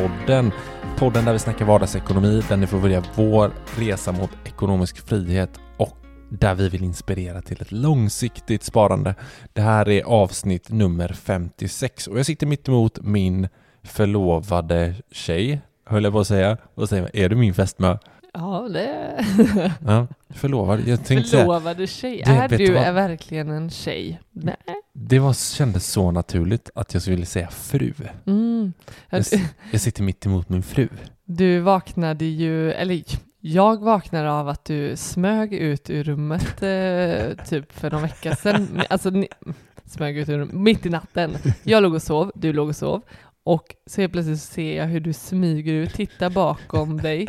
Sparmakarpodden. Podden där vi snackar vardagsekonomi, där ni får välja vår resa mot ekonomisk frihet och där vi vill inspirera till ett långsiktigt sparande. Det här är avsnitt nummer 56 och jag sitter mitt emot min förlovade tjej, höll jag på att säga. Och säger, är du min fästmö? Ja, det... Ja, förlovad. Jag tänkte Förlovade tjej. Det- är du vad? är verkligen en tjej? Nej. det var, kändes så naturligt att jag ville säga fru. Mm. Jag, jag sitter mitt emot min fru. Du vaknade ju, eller jag vaknade av att du smög ut ur rummet eh, typ för någon vecka sedan. Alltså ni, smög ut ur rummet, mitt i natten. Jag låg och sov, du låg och sov. Och så helt plötsligt ser jag hur du smyger ut, tittar bakom dig.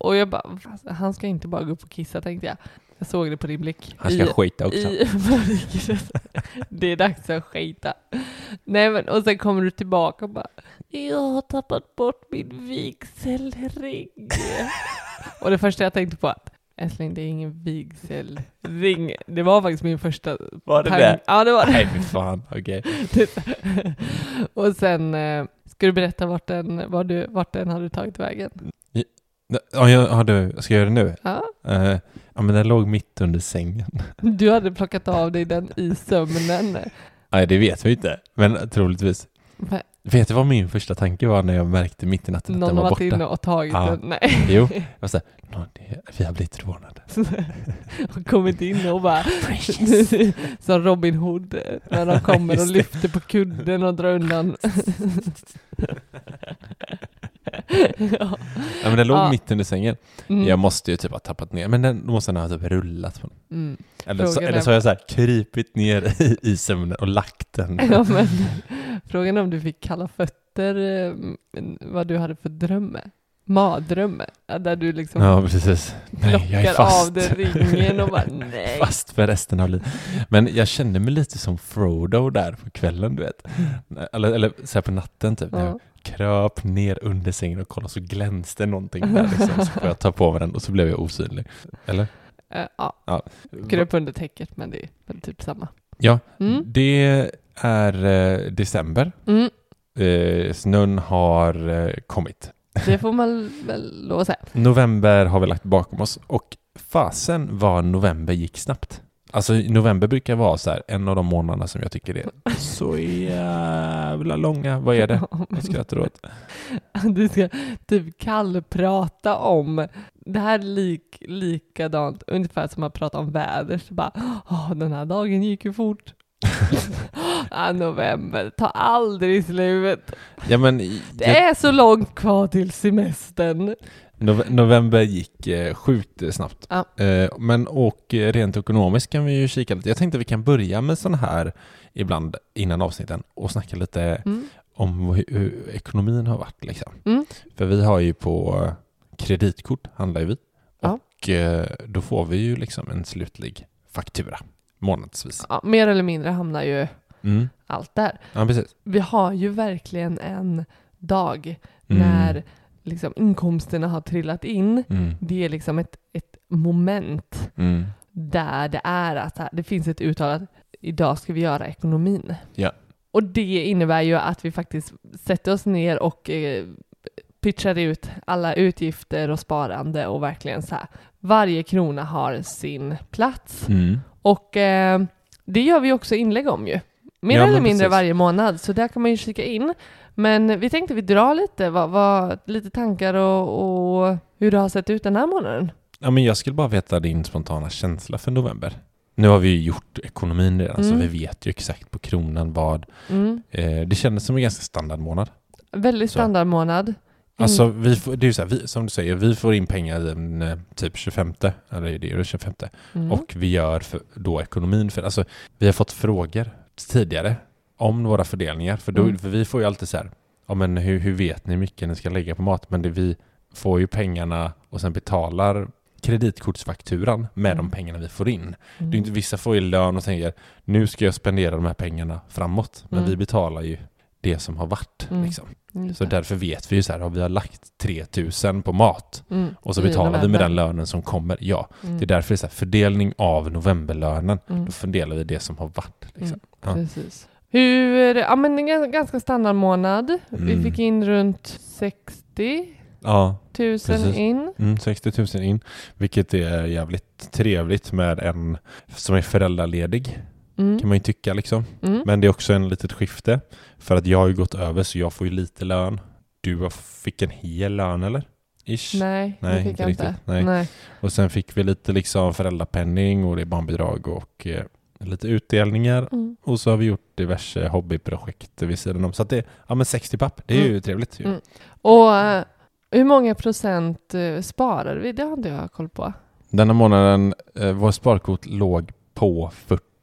Och jag bara, "Fast han ska inte bara gå upp och kissa tänkte jag. Jag såg det på din blick. Han ska I- skita också. I mörkret. Det är dags att skita. Nej men, och sen kommer du tillbaka och bara, jag har tappat bort min vigselring. och det första jag tänkte på att, älskling det är ingen vigselring. Det var faktiskt min första Var det det? Ja det var det. Nej, fy fan. Okej. och sen, eh, ska du berätta vart den, vart du, vart den hade tagit vägen? Ja, jag, har du, ska jag göra det nu? Ja. Eh, ja, men den låg mitt under sängen. Du hade plockat av dig den i sömnen. Nej, det vet vi inte. Men troligtvis. Men Vet du vad min första tanke var när jag märkte mitt i natten att Någon den har var varit inne borta? och tagit Ja. den. Nej. Jo, jag var såhär, "Nå, det- vi har blivit rånade. och kommit in och bara som Robin Hood eh, när de kommer och lyfter på kudden och drar undan. Ja. Ja, men den låg Ja. mitt under sängen. Mm. Jag måste ju typ ha tappat ner, men den måste den ha typ rullat på den. Mm. Eller, så, eller så har jag så här krypit ner i, i sömnen och lagt den. ja, men, frågan är om du fick kalla fötter, eh, vad du hade för drömme. Mardrömme, ja, där du liksom Ja, precis. Nej, jag är fast. av dig ringen och bara nej. fast för resten av livet. Men jag kände mig lite som Frodo där på kvällen, du vet. Eller, eller så här på natten typ. Ja. jag kröp ner under sängen och kollade så glänste någonting där liksom. Så får jag ta på mig den och så blev jag osynlig. Eller? Eh, ja, Ja. kröp under täcket men det är väl typ samma. Ja, Mm. det är eh, december. Mm. Eh, snön har eh, kommit. Det får man väl lov att säga. November har vi lagt bakom oss och fasen vad november gick snabbt. Alltså november brukar vara så här, en av de månaderna som jag tycker är så jävla långa. Vad är det? Jag skrattar åt. Du ska typ kallprata om det här är lik, likadant, ungefär som att prata om väder. Så bara, Åh, den här dagen gick ju fort. ah, november tar aldrig slut. Ja, men, Det är så långt kvar till semestern. Nove- november gick eh, sjukt eh, snabbt. Ja. Eh, men och eh, rent ekonomiskt kan vi ju kika lite. Jag tänkte vi kan börja med sån här ibland innan avsnitten och snacka lite Mm. om hur, hur ekonomin har varit. Liksom. Mm. För vi har ju på kreditkort, handlar vi. Ja. Och eh, då får vi ju liksom en slutlig faktura månadsvis. Ja, mer eller mindre hamnar ju Mm. allt där. Ja, precis. Vi har ju verkligen en dag Mm. när liksom inkomsterna har trillat in. Mm. Det är liksom ett, ett moment Mm. där det är att det finns ett uttalat idag ska vi göra ekonomin. Ja. Och det innebär ju att vi faktiskt sätter oss ner och eh, pitchar ut alla utgifter och sparande och verkligen så här, varje krona har sin plats. Mm. Och eh, det gör vi också inlägg om ju. Mer Ja, eller mindre precis. varje månad, så där kan man ju kika in. Men vi tänkte vi drar lite, vad, vad, lite tankar och, och hur det har sett ut den här månaden. Ja, men jag skulle bara veta din spontana känsla för november. Nu har vi ju gjort ekonomin redan, så Mm. vi vet ju exakt på kronan vad. Mm. Eh, det kändes som en ganska standardmånad. Väldigt Så. standardmånad. In- Alltså, vi får, det är ju så här, vi, som du säger, vi får in pengar den eh, typ 25, eller det är det 25, mm. och vi gör för, då ekonomin. För, alltså, vi har fått frågor tidigare om våra fördelningar, för, då, Mm. för vi får ju alltid så här, ja men hur, hur vet ni hur mycket ni ska lägga på mat? Men det, vi får ju pengarna och sen betalar kreditkortsfakturan med Mm. de pengarna vi får in. Mm. Det är inte, vissa får ju lön och tänker nu ska jag spendera de här pengarna framåt. Men Mm. vi betalar ju det som har varit. Mm. Liksom. Just Så därför vet vi ju så här, vi har lagt 3000 på mat Mm. och så betalar vi med den lönen som kommer. Ja, Mm. det är därför det är så här, fördelning av novemberlönen. Mm. Då fördelar vi det som har varit. Liksom. Ja. Precis. Hur, ja men en gan- ganska standardmånad. Vi Mm. fick in runt 60 Ja, 000 Precis. in. mm, 60 000 in, vilket är jävligt trevligt med en som är föräldraledig, Mm. kan man ju tycka liksom. Mm. Men det är också en litet skifte. För att jag har ju gått över så jag får ju lite lön. Du fick en hel lön eller? Ish. Nej, Nej, det fick inte jag inte. riktigt. Nej. Nej. Och sen fick vi lite liksom föräldrapenning och det är barnbidrag och eh, lite utdelningar. Mm. Och så har vi gjort diverse hobbyprojekt vid sidan om. Så att det, ja men 60 papp, det är ju trevligt ju. Mm. Och eh, hur många procent uh, sparar vi? Det har inte jag koll på. Denna månaden, eh, vår sparkvot låg på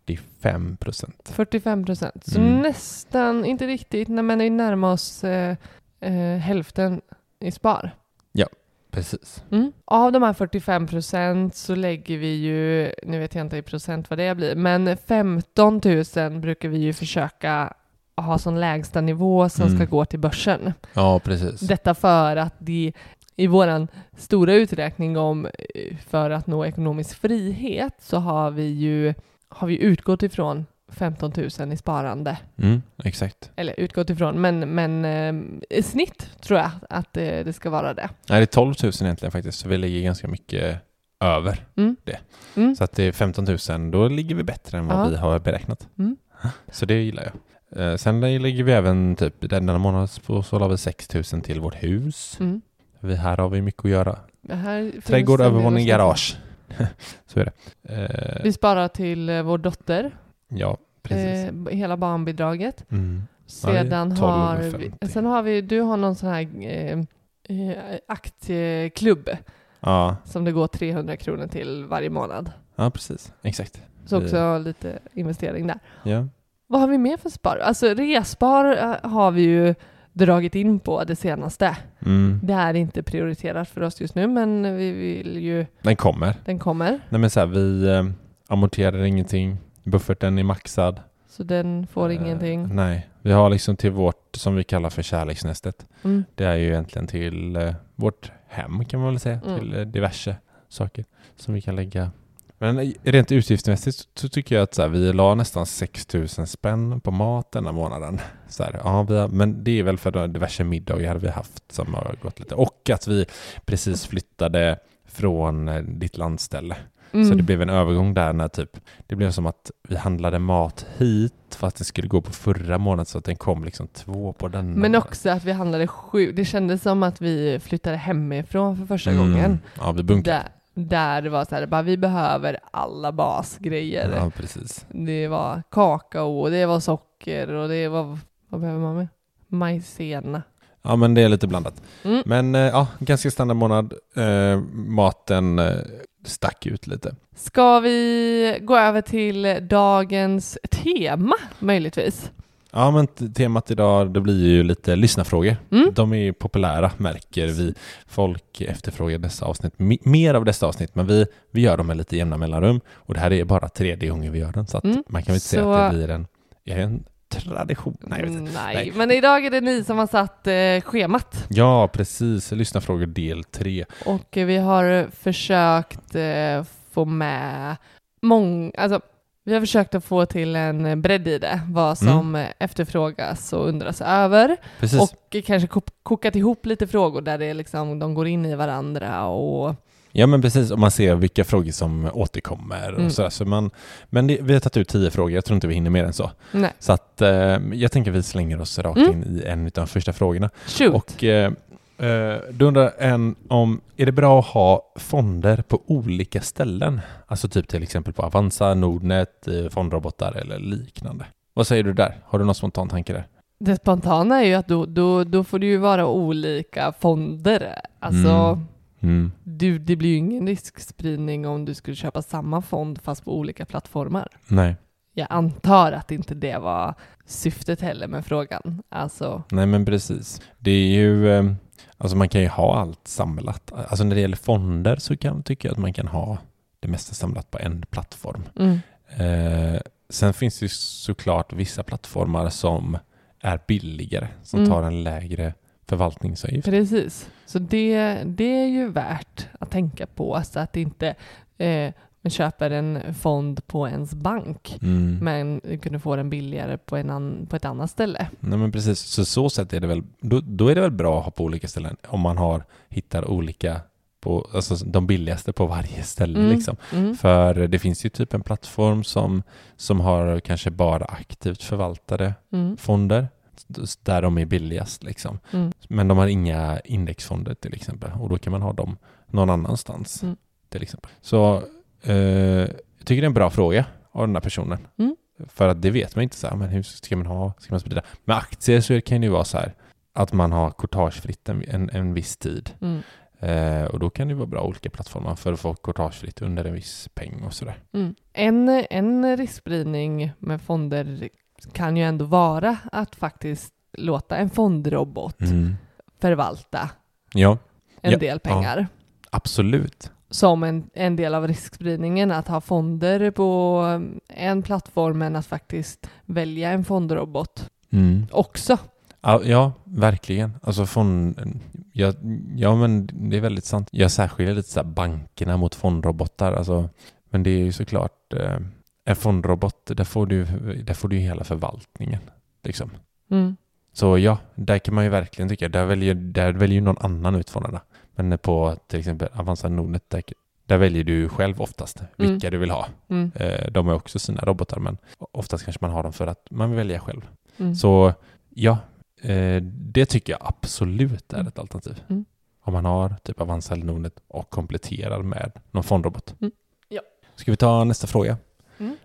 45 procent. 45 procent. Så Mm. nästan, inte riktigt, nej, men vi närmar oss eh, eh, hälften i spar. Precis. Mm. Av de här 45 procent så lägger vi ju, nu vet jag inte i procent vad det blir, men 15 000 brukar vi ju försöka ha som lägsta nivå som Mm. ska gå till börsen. Ja, precis. Detta för att det i våran stora uträkning om eh, för att nå ekonomisk frihet så har vi ju har vi utgått ifrån 15 000 i sparande. Mm, exakt. Eller utgått ifrån, men, men eh, i snitt tror jag att eh, det ska vara det. Nej, det är 12 000 egentligen faktiskt, så vi ligger ganska mycket över Mm. det. Mm. Så att det är 15 000, då ligger vi bättre än vad Ja. vi har beräknat. Mm. Så det gillar jag. Eh, sen lägger vi även typ denna månad så, så la vi 6 000 till vårt hus. Mm. Vi, här har vi mycket att göra. Trädgård, övervåning, garage. så är det. Eh, Vi sparar till eh, vår dotter, ja, precis. eh, hela barnbidraget. Mm. Det Sedan 12 har vi, 50. sen har vi, du har någon sån här eh, eh, aktieklubb Ja, som det går 300 kronor till varje månad. ja, precis. Exakt. Så också lite investering där. Ja. Vad har vi mer för spar? Alltså resspar eh, har vi ju dragit in på det senaste. Mm. Det är inte prioriterat för oss just nu, men vi vill ju, Den kommer. den kommer. Nej men så här, vi eh, amorterar ingenting. Bufferten är maxad. Så den får Eh, ingenting. Nej, vi har liksom till vårt som vi kallar för kärleksnästet. Mm. Det är ju egentligen till eh, vårt hem kan man väl säga. Mm. Till eh, diverse saker som vi kan lägga. Men rent utgiftsmässigt så- så tycker jag att så här, vi la nästan 6 000 spänn på mat denna månaden. Så här, ja, vi har, men det är väl för diverse middagar vi haft som har gått lite. Och att vi precis flyttade från eh, ditt landställe. Så Mm. det blev en övergång där när typ det blev som att vi handlade mat hit fast det skulle gå på förra månaden så att den kom liksom två på den. Men också att vi handlade sju. Det kändes som att vi flyttade hemifrån för första Mm. gången. Ja, vi bunkade. Där, det var så här, bara, vi behöver alla basgrejer. Ja, precis. Det var kakao, det var socker och det var, vad behöver man med? Majsena. Ja, men det är lite blandat. Mm. Men eh, ja, ganska standard månad. Eh, maten eh, stack ut lite. Ska vi gå över till dagens tema möjligtvis? Ja, men temat idag det blir ju lite lyssnarfrågor. Mm. De är ju populära märker vi. Folk efterfrågar dessa avsnitt, mer av dessa avsnitt, men vi, vi gör dem med lite jämna mellanrum. Och det här är bara tredje gången vi gör den, så Mm. man kan väl inte säga Så- att det blir en, en tradition. Nej, inte. Nej, Nej. men idag är det ni som har satt eh, schemat. Ja, precis. Lyssnarfrågor del tre. Och eh, vi har försökt eh, få med många, alltså vi har försökt att få till en bredd i det, vad som eh, efterfrågas och undras över. Precis. Och kanske ko- kokat ihop lite frågor där det liksom, de går in i varandra och Ja men precis, och man ser vilka frågor som återkommer och Mm. sådär. Så man, men det, vi har tagit ut tio frågor, jag tror inte vi hinner mer än så. nej, Så att eh, jag tänker vi slänger oss rakt Mm. in i en av de första frågorna. shoot. Och eh, eh, då undrar en om, är det bra att ha fonder på olika ställen? Alltså typ till exempel på Avanza, Nordnet, eh, fondrobotar eller liknande. Vad säger du där? Har du någon spontan tanke där? Det spontana är ju att då, då, då får det ju vara olika fonder. Alltså, Mm. Mm. du, det blir ju ingen riskspridning om du skulle köpa samma fond fast på olika plattformar. Nej. Jag antar att inte det var syftet heller med frågan. Alltså, Nej men precis. Det är ju, eh, alltså man kan ju ha allt samlat. Alltså när det gäller fonder så kan tycker jag att man kan ha det mesta samlat på en plattform. mm, Eh, sen finns det ju såklart vissa plattformar som är billigare, som Mm. tar en lägre förvaltningsavgift. precis. Så det, det är ju värt att tänka på så att inte eh, man köper en fond på ens bank Mm. men kunde få den billigare på, en an, på ett annat ställe. Nej men precis, så så sätt är det väl, då, då är det väl bra att ha på olika ställen om man har, hittar olika, på, alltså de billigaste på varje ställe Mm, liksom. mm, För det finns ju typ en plattform som, som har kanske bara aktivt förvaltade mm, fonder där de är billigast liksom. mm. Men de har inga indexfonder till exempel och då kan man ha dem någon annanstans Mm. till exempel. Så jag tycker det är en bra fråga av den här personen. Mm. För att det vet man inte så här, men hur ska man ha, ska man sprida? Med aktier så kan det ju vara så här att man har courtagefritt en, en, en viss tid. Mm. Eh, och då kan det vara bra olika plattformar för att få courtagefritt under en viss peng och sådär. Mm. En, en riskspridning med fonder kan ju ändå vara att faktiskt låta en fondrobot förvalta Ja, en Ja, del pengar. absolut. Som en, en del av riskspridningen, att ha fonder på en plattform men att faktiskt välja en fondrobot också. Ja, verkligen. Alltså fond, ja, ja, men det är väldigt sant. Jag särskiljer lite så här bankerna mot fondrobotar. Alltså, men det är ju såklart eh, en fondrobot, där får du, där får du hela förvaltningen. Liksom. Mm. Så ja, där kan man ju verkligen tycka, där väljer, där väljer någon annan ut fonderna. Men på till exempel Avanza Nordnet, där, där väljer du själv oftast vilka du vill ha. Mm. Eh, de har också sina robotar, men oftast kanske man har dem för att man vill välja själv. Mm. Så ja, eh, det tycker jag absolut är Mm. ett alternativ. Mm. Om man har typ Avanza eller Nordnet och kompletterar med någon fondrobot. Mm. Ja. Ska vi ta nästa fråga? Mm.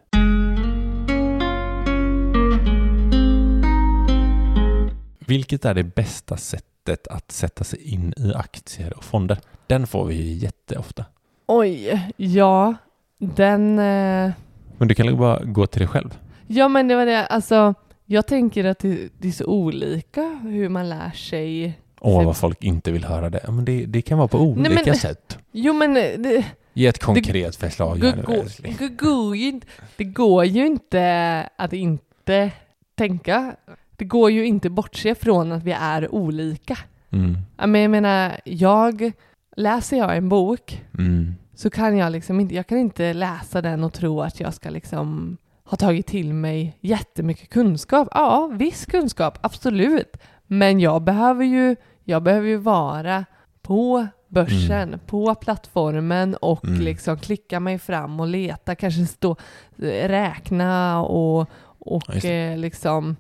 Vilket är det bästa sättet att sätta sig in i aktier och fonder? Den får vi ju jätteofta. Oj, ja, den... Eh... Men du kan ju bara gå till dig själv. Ja, men det var det, alltså, jag tänker att det, det är så olika hur man lär sig. Åh, Sen- vad folk inte vill höra det. Men det, det kan vara på olika Nej, men- sätt. Jo, men eh, det, Ge ett konkret förslag. det, det, går ju inte, det går ju inte att inte tänka. Det går ju inte bortse från att vi är olika. Mm. Men jag menar, jag, läser jag en bok Mm. så kan jag liksom inte, jag kan inte läsa den och tro att jag ska liksom ha tagit till mig jättemycket kunskap. Ja, viss kunskap, absolut. Men jag behöver ju, jag behöver ju vara på börsen, på plattformen och Mm. liksom klicka mig fram och leta, kanske stå, räkna och, och eh, liksom,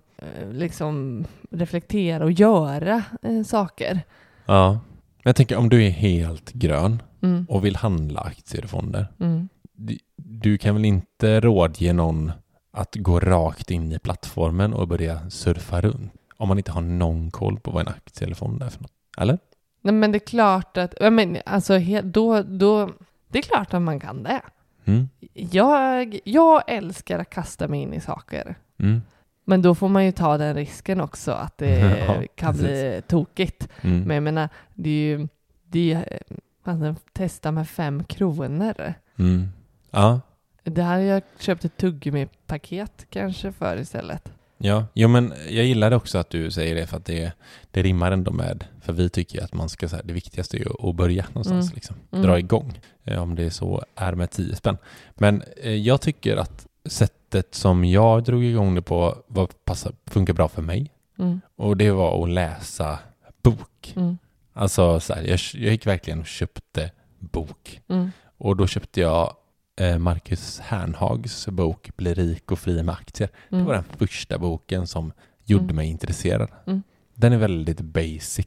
liksom reflektera och göra eh, saker. Ja. Jag tänker om du är helt grön Mm. och vill handla aktier och fonder. Mm. Du, du kan väl inte rådge någon att gå rakt in i plattformen och börja surfa runt om man inte har någon koll på vad en aktie eller fond är för något? Eller? Nej, men det är klart att, men alltså då, då, det är klart att man kan det. Mm. Jag, jag älskar att kasta mig in i saker. Mm. Men då får man ju ta den risken också att det Ja, kan bli tokigt. Mm. Men jag menar, det är ju, det är, alltså, testa med fem kronor. Mm. Ja, Det här jag köpt ett tuggummi-paket kanske för istället. Ja, jo men jag gillade också att du säger det för att det, det rimmar ändå med, för vi tycker att man ska, så här, det viktigaste är att börja någonstans, Mm. liksom, Mm. dra igång, eh, om det är så är med 10 spänn. Men eh, jag tycker att sättet som jag drog igång det på var, passar, funkar bra för mig Mm. och det var att läsa bok. Mm. Alltså så här, jag, jag gick verkligen och köpte bok Mm. och då köpte jag eh, Marcus Hernhags bok Bli rik och fri med aktier. Det Mm. var den första boken som gjorde Mm. mig intresserad. Mm. Den är väldigt basic.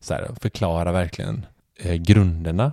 Så här, förklarar verkligen eh, grunderna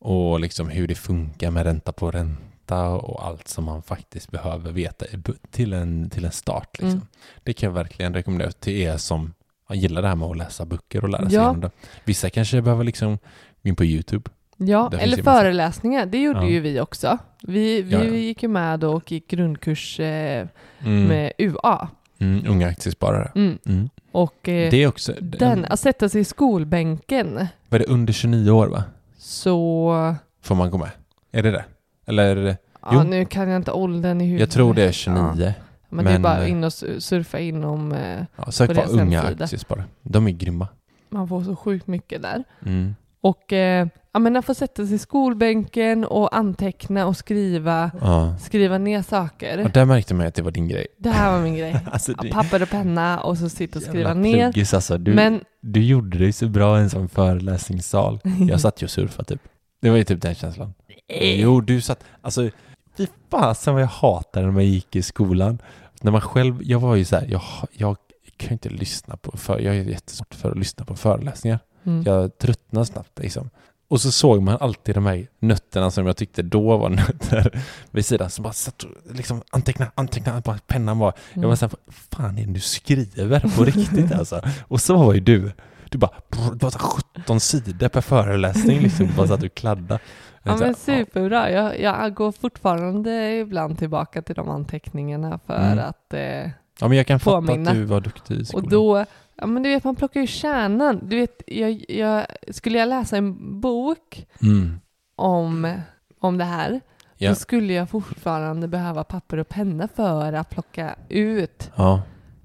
och liksom hur det funkar med ränta på ränta och allt som man faktiskt behöver veta till en, till en start. Liksom. Mm. Det kan jag verkligen rekommendera till er som gillar det här med att läsa böcker och lära sig Ja. om det. Vissa kanske behöver liksom gå in på YouTube. Ja, Där eller föreläsningar. Det gjorde Ja. ju vi också. Vi, vi Ja, gick ju med och gick grundkurs eh, Mm. med UA. Mm, unga aktiesparare. Mm. Mm. Och eh, Det är också, den, att sätta sig i skolbänken vad är det, under 29 år va? så... Får man gå med? Är det det? Eller? Ja, Jo. nu kan jag inte åldern i huvudet. Jag tror det är 29. Ja. Men, det är Men, bara eh, in och su- surfa inom... Eh, Ja, sök på unga hemsida. aktiesparare. De är grymma. man får så sjukt mycket där. Mm. Och eh, ja, men att få sätta sig i skolbänken och anteckna och skriva, Ja. skriva ner saker. Och där märkte man att det var din grej. Det här var min grej. Alltså, Ja, Papper och penna och så sitta och skriva ner. pluggis, alltså. du, Men du gjorde det så bra i en sån föreläsningssal. Jag satt ju och surfade typ. Det var ju typ den känslan. Jo, du satt, alltså fy fasen vad jag hatade när man gick i skolan. När man själv, jag var ju så här, jag, jag kan inte lyssna på, för, jag är jättesvårt för att lyssna på föreläsningar. Mm. Jag tröttnar snabbt liksom. Och så såg man alltid de här nötterna som jag tyckte då var nötter vid sidan som bara satt och liksom anteckna, anteckna, bara pennan var. Jag var såhär, vad fan är det du skriver på riktigt alltså? Och så var ju du. Du bara, brr, det var så här 17 sidor per föreläsning liksom. Du bara satt och kladdade. Ja men superbra. Jag, jag går fortfarande ibland tillbaka till de anteckningarna för Mm. att... Eh, Ja men jag kan fatta påminna. att du var duktig i skolan. och då, ja men du vet man plockar ju kärnan. Du vet, jag, jag, skulle jag läsa en bok Mm. om, om det här, Ja. då skulle jag fortfarande behöva papper och penna för att plocka ut Ja.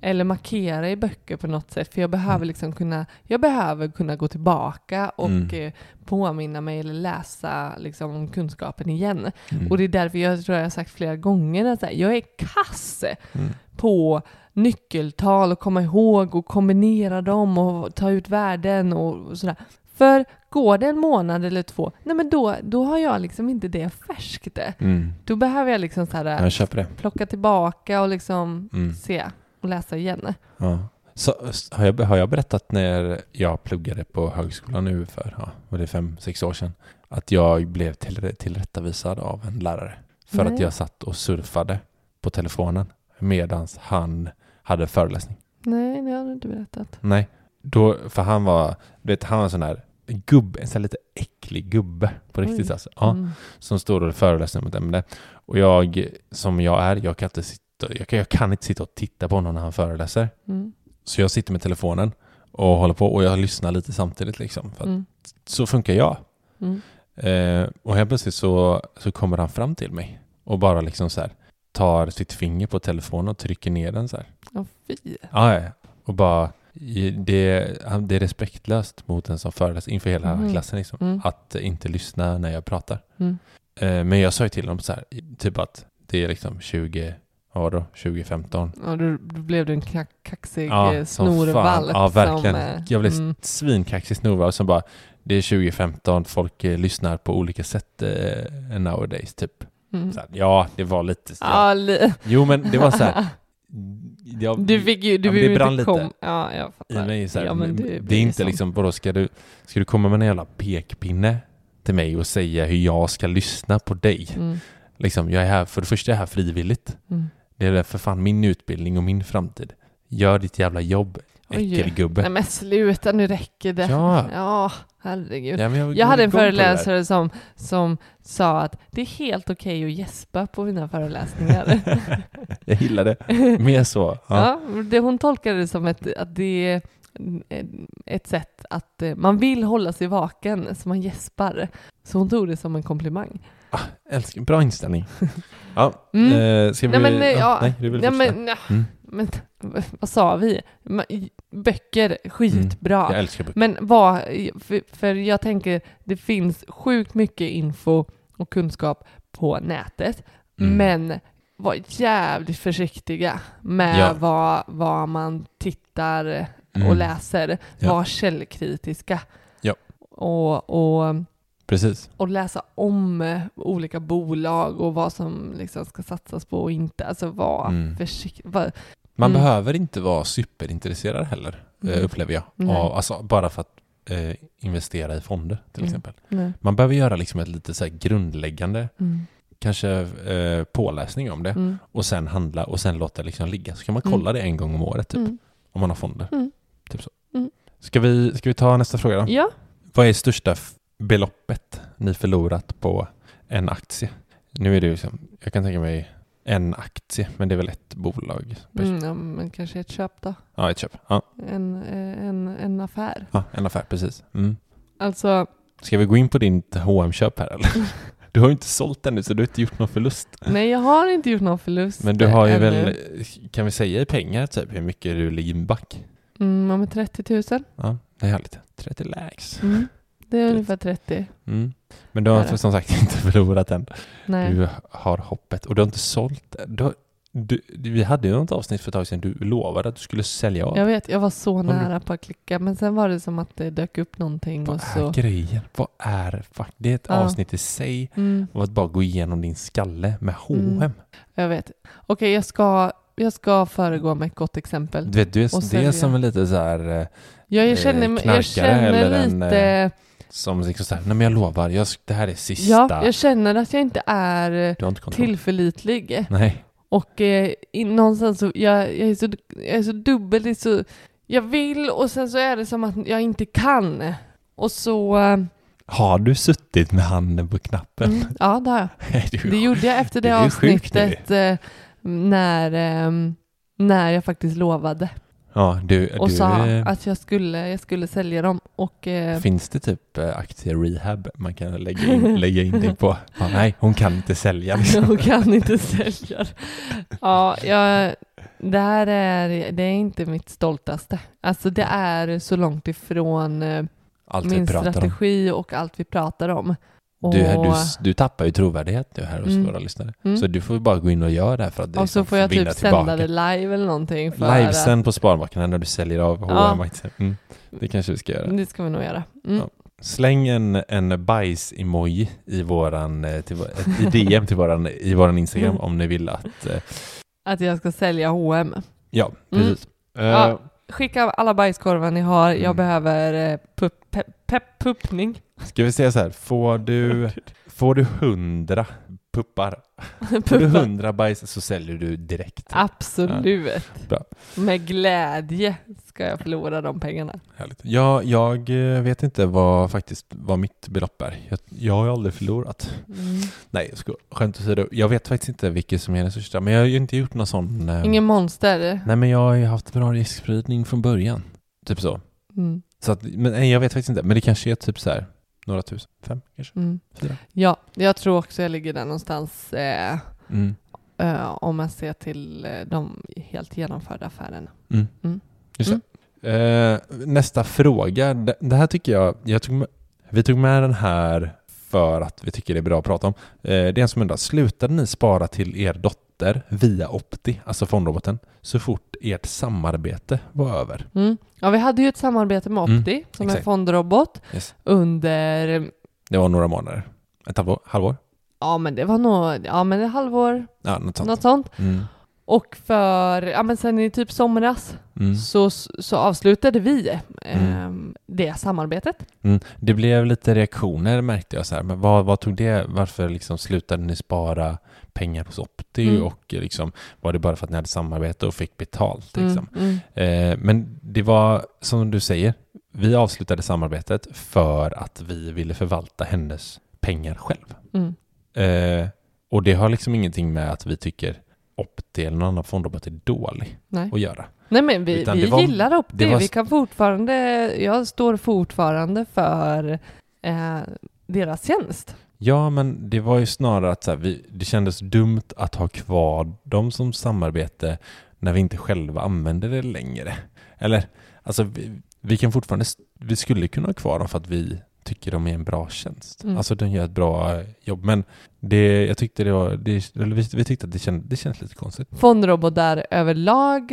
Eller markera i böcker på något sätt. För jag behöver Mm. liksom kunna, jag behöver kunna gå tillbaka och Mm. eh, påminna mig eller läsa liksom om kunskapen igen. Mm. Och det är därför jag tror jag har sagt flera gånger att jag är kass Mm. på nyckeltal och komma ihåg och kombinera dem och ta ut värden och sådär. För går det en månad eller två, nej men då, då har jag liksom inte det färskt. Mm. Då behöver jag liksom så här, plocka tillbaka och liksom Mm. se och läsa igen. Ja. Så, har, jag, har jag berättat när jag pluggade på högskolan nu för, ja, var det fem, sex år sedan, att jag blev till, tillrättavisad av en lärare för Nej. att jag satt och surfade på telefonen medans han hade föreläsning. Nej, det har du inte berättat. Nej, då, för han var, du vet, han var en sån där gubbe, en sån här lite äcklig gubbe på riktigt Oj. alltså. Ja, Mm. som står och föreläser om ett ämne. Och jag, som jag är, jag kan inte sitta, jag kan, jag kan inte sitta och titta på honom när han föreläser. Mm. Så jag sitter med telefonen och håller på och jag lyssnar lite samtidigt liksom. För att Mm. Så funkar jag. Mm. Eh, och helt plötsligt så, så kommer han fram till mig och bara liksom så här tar sitt finger på telefonen och trycker ner den så här. Ja, fy. Ja, ja. Och bara, det, det är respektlöst mot en som föreläser inför hela Mhm. klassen liksom. Mm. Att inte lyssna när jag pratar. Mm. Eh, men jag sa ju till honom så här, typ att det är liksom 20, det då? 2015. Ja, då, blev du en kack, kaxig Ja, eh, snorvalp. Ja, verkligen. Som, eh, Jag blev mm. svinkaxig snorvalp som bara, det är 2015, folk eh, lyssnar på olika sätt eh, nowadays typ. Mm. Så här, ja, det var lite. Ja, li- Jo, men det var så här. Jag, Du fick ju, du Ja, det brann lite. Ja, jag i fattar. mig så här, ja, men men det, är inte som- liksom, vadå, ska du, ska du komma med en jävla pekpinne till mig och säga hur jag ska lyssna på dig. Mm. Liksom, jag är här, för det första är jag här frivilligt. Mm. Det är för fan min utbildning och min framtid. Gör ditt jävla jobb, äckelgubbe. Nej men sluta, nu räcker det. Ja. Ja, herregud. Ja, jag, Jag hade en föreläsare som, som sa att det är helt okej att gäspa på mina föreläsningar. Jag gillar det. Mer så. Ja. ja, det, hon tolkade det som ett, att det är ett sätt att eh, man vill hålla sig vaken, så man gäspar. Så hon tog det som en komplimang. Älskar, bra inställning. Ja, Mm. eh, ska vi... Nej men, eh, ja, nej, du vill nej, men, ja, Mm. men vad sa vi? Böcker, skitbra. Jag älskar böcker. Men vad, för, för jag tänker, det finns sjukt mycket info och kunskap på nätet, Mm. men var jävligt försiktiga med Ja. vad, vad man tittar och Mm. läser. Ja. Var källkritiska. Ja. Och, och, Precis. och läsa om eh, olika bolag och vad som liksom ska satsas på och inte. Alltså var Mm. försiktig. Var, Man Mm. behöver inte vara superintresserad heller, eh, Mm. upplever jag. Nej. Alltså, bara för att eh, investera i fonder till Mm. exempel. nej. Man behöver göra liksom ett lite så grundläggande, Mm. kanske eh, påläsning om det Mm. och sen handla och sen låta det liksom ligga. Så kan man kolla det en gång om året typ, om man har fonder. Typ så. Ska, vi, ska vi ta nästa fråga då? Ja, Vad är största beloppet ni förlorat på en aktie? Nu är det ju liksom, jag kan tänka mig en aktie, men det är väl ett bolag? mm, ja, men kanske ett köp då. Ja, ett köp. Ja, En, eh, en, en affär. ja en affär, precis. Mm. Alltså, Ska vi gå in på ditt hm köp här eller? Du har ju inte sålt ännu så du har inte gjort någon förlust. nej jag har inte gjort någon förlust Men du har ju ännu. väl, kan vi säga i pengar typ hur mycket du ligger back? Mm, ja, men 30 000. Ja, det är härligt. 30 lax. Mm. Det är ungefär 30. Mm. Men du har Är det? som sagt inte förlorat än. Nej. Du har hoppet och du har inte sålt. Du har, du, vi hade ju något avsnitt för ett tag sedan. Du lovade att du skulle sälja av. Jag vet, jag var så du- nära på att klicka, men sen var det som att det dök upp någonting Vad och är så... grejen? Vad är fuck? Det är ett Ja. avsnitt i sig Mm, och att bara gå igenom din skalle med Mm. H&M. jag vet. Okej, jag, ska, jag ska föregå med ett gott exempel. Du vet, du är, det är som en lite så här eh, Jag, jag känner, jag känner eller en, lite... eh, som liksom så här, nej men jag lovar, jag, det här är sista. ja, jag känner att jag inte är eh, inte tillförlitlig. Nej. Och eh, i, någonstans så, jag, jag, är så, jag är så dubbel, det är så, jag vill och sen så är det som att jag inte kan. Och så, eh, Har du suttit med handen på knappen? mm, ja det har jag. Du, Det gjorde jag efter det avsnittet eh, när, eh, när jag faktiskt lovade ja, du, och du, sa eh, att jag skulle, jag skulle sälja dem. Och, eh, Finns det typ eh, aktie-rehab man kan lägga in, lägga in dig på? Ja, nej, hon kan inte sälja. liksom. jag kan inte sälja. Ja, jag, det här är, det är inte mitt stoltaste. Alltså det är så långt ifrån eh, Allt min pratar om. strategi och allt vi pratar om. Och, Du, du, du tappar ju trovärdighet nu här hos Mm. våra lyssnare. Mm. Så du får bara gå in och göra det här för att det och så liksom får jag typ sända tillbaka. det live eller någonting. För Livesen på Sparbankerna när du säljer av Ja. H&M aktier. Mm. Det kanske vi ska göra. Det ska vi nog göra. Mm. Ja. Släng en, en bajs-emoji i våran, eh, till, i DM till våran, i våran Instagram Mm. om ni vill att, eh, Att jag ska sälja H&M. ja, Mm. precis. Eh, Ja. Skicka alla bajskorvar ni har. Jag behöver eh, pupp, pepp, pepp, puppning. Ska vi säga så här, får du, får du hundra puppar, får du hundra bajs så säljer du direkt. Absolut. Bra. Med glädje ska jag förlora de pengarna. Härligt. Jag, jag eh, vet inte vad faktiskt vad mitt belopp är. Jag, jag har ju aldrig förlorat. Mm. Nej, jag ska, skämt åsido. Jag vet faktiskt inte vilket som är den största, men jag har ju inte gjort någon sån... eh, Ingen monster. Nej, men jag har ju haft bra riskspridning från början. Typ så. Mm. så att, men nej, jag vet faktiskt inte. Men det kanske är typ så här några tusen. Fem kanske? Mm. Fyra? Ja, jag tror också jag ligger där någonstans eh, Mm. eh, om man ser till eh, de helt genomförda affärerna. Mm. Mm. Just det. Eh, nästa fråga. Det, det här tycker jag, jag tog med, vi tog med den här för att vi tycker det är bra att prata om. Eh, det är en som undrar, slutade ni spara till er dotter via Opti, alltså fondroboten, så fort ert samarbete var över? Mm. Ja, vi hade ju ett samarbete med Mm, Opti som är exakt. fondrobot Yes. under, Det var några månader. Ett halvår? halvår? ja men det var nog, ja men ett halvår, Ja, något sånt. något sånt. Mm. Och för, ja men sen i typ somras Mm. så, så avslutade vi eh, Mm. det samarbetet. Mm. Det blev lite reaktioner märkte jag så här, men vad, vad tog det, varför liksom slutade ni spara pengar hos Opti Mm. och liksom, var det bara för att ni hade samarbete och fick betalt liksom? Mm, mm. Eh, men det var som du säger, vi avslutade samarbetet för att vi ville förvalta hennes pengar själv. Mm. Eh, och det har liksom ingenting med att vi tycker Opti eller någon annan fondrabatt är dålig Nej. att göra. Nej men vi, Utan vi var- gillar det. var- Vi kan fortfarande, jag står fortfarande för eh, deras tjänst. Ja, men det var ju snarare att så här, vi, det kändes dumt att ha kvar dem som samarbete när vi inte själva använder det längre. Eller, alltså vi, vi kan fortfarande, vi skulle kunna ha kvar dem för att vi tycker de är en bra tjänst. Mm. Alltså de gör ett bra eh, jobb. Men det, jag tyckte det var, det, eller vi, vi tyckte att det, känd, det kändes lite konstigt. Fondrobotar överlag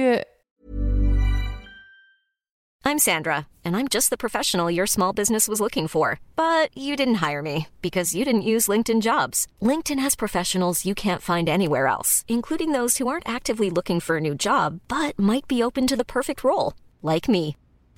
I'm Sandra, and I'm just the professional your small business was looking for. But you didn't hire me because you didn't use LinkedIn jobs. LinkedIn has professionals you can't find anywhere else, including those who aren't actively looking for a new job but might be open to the perfect role, like me.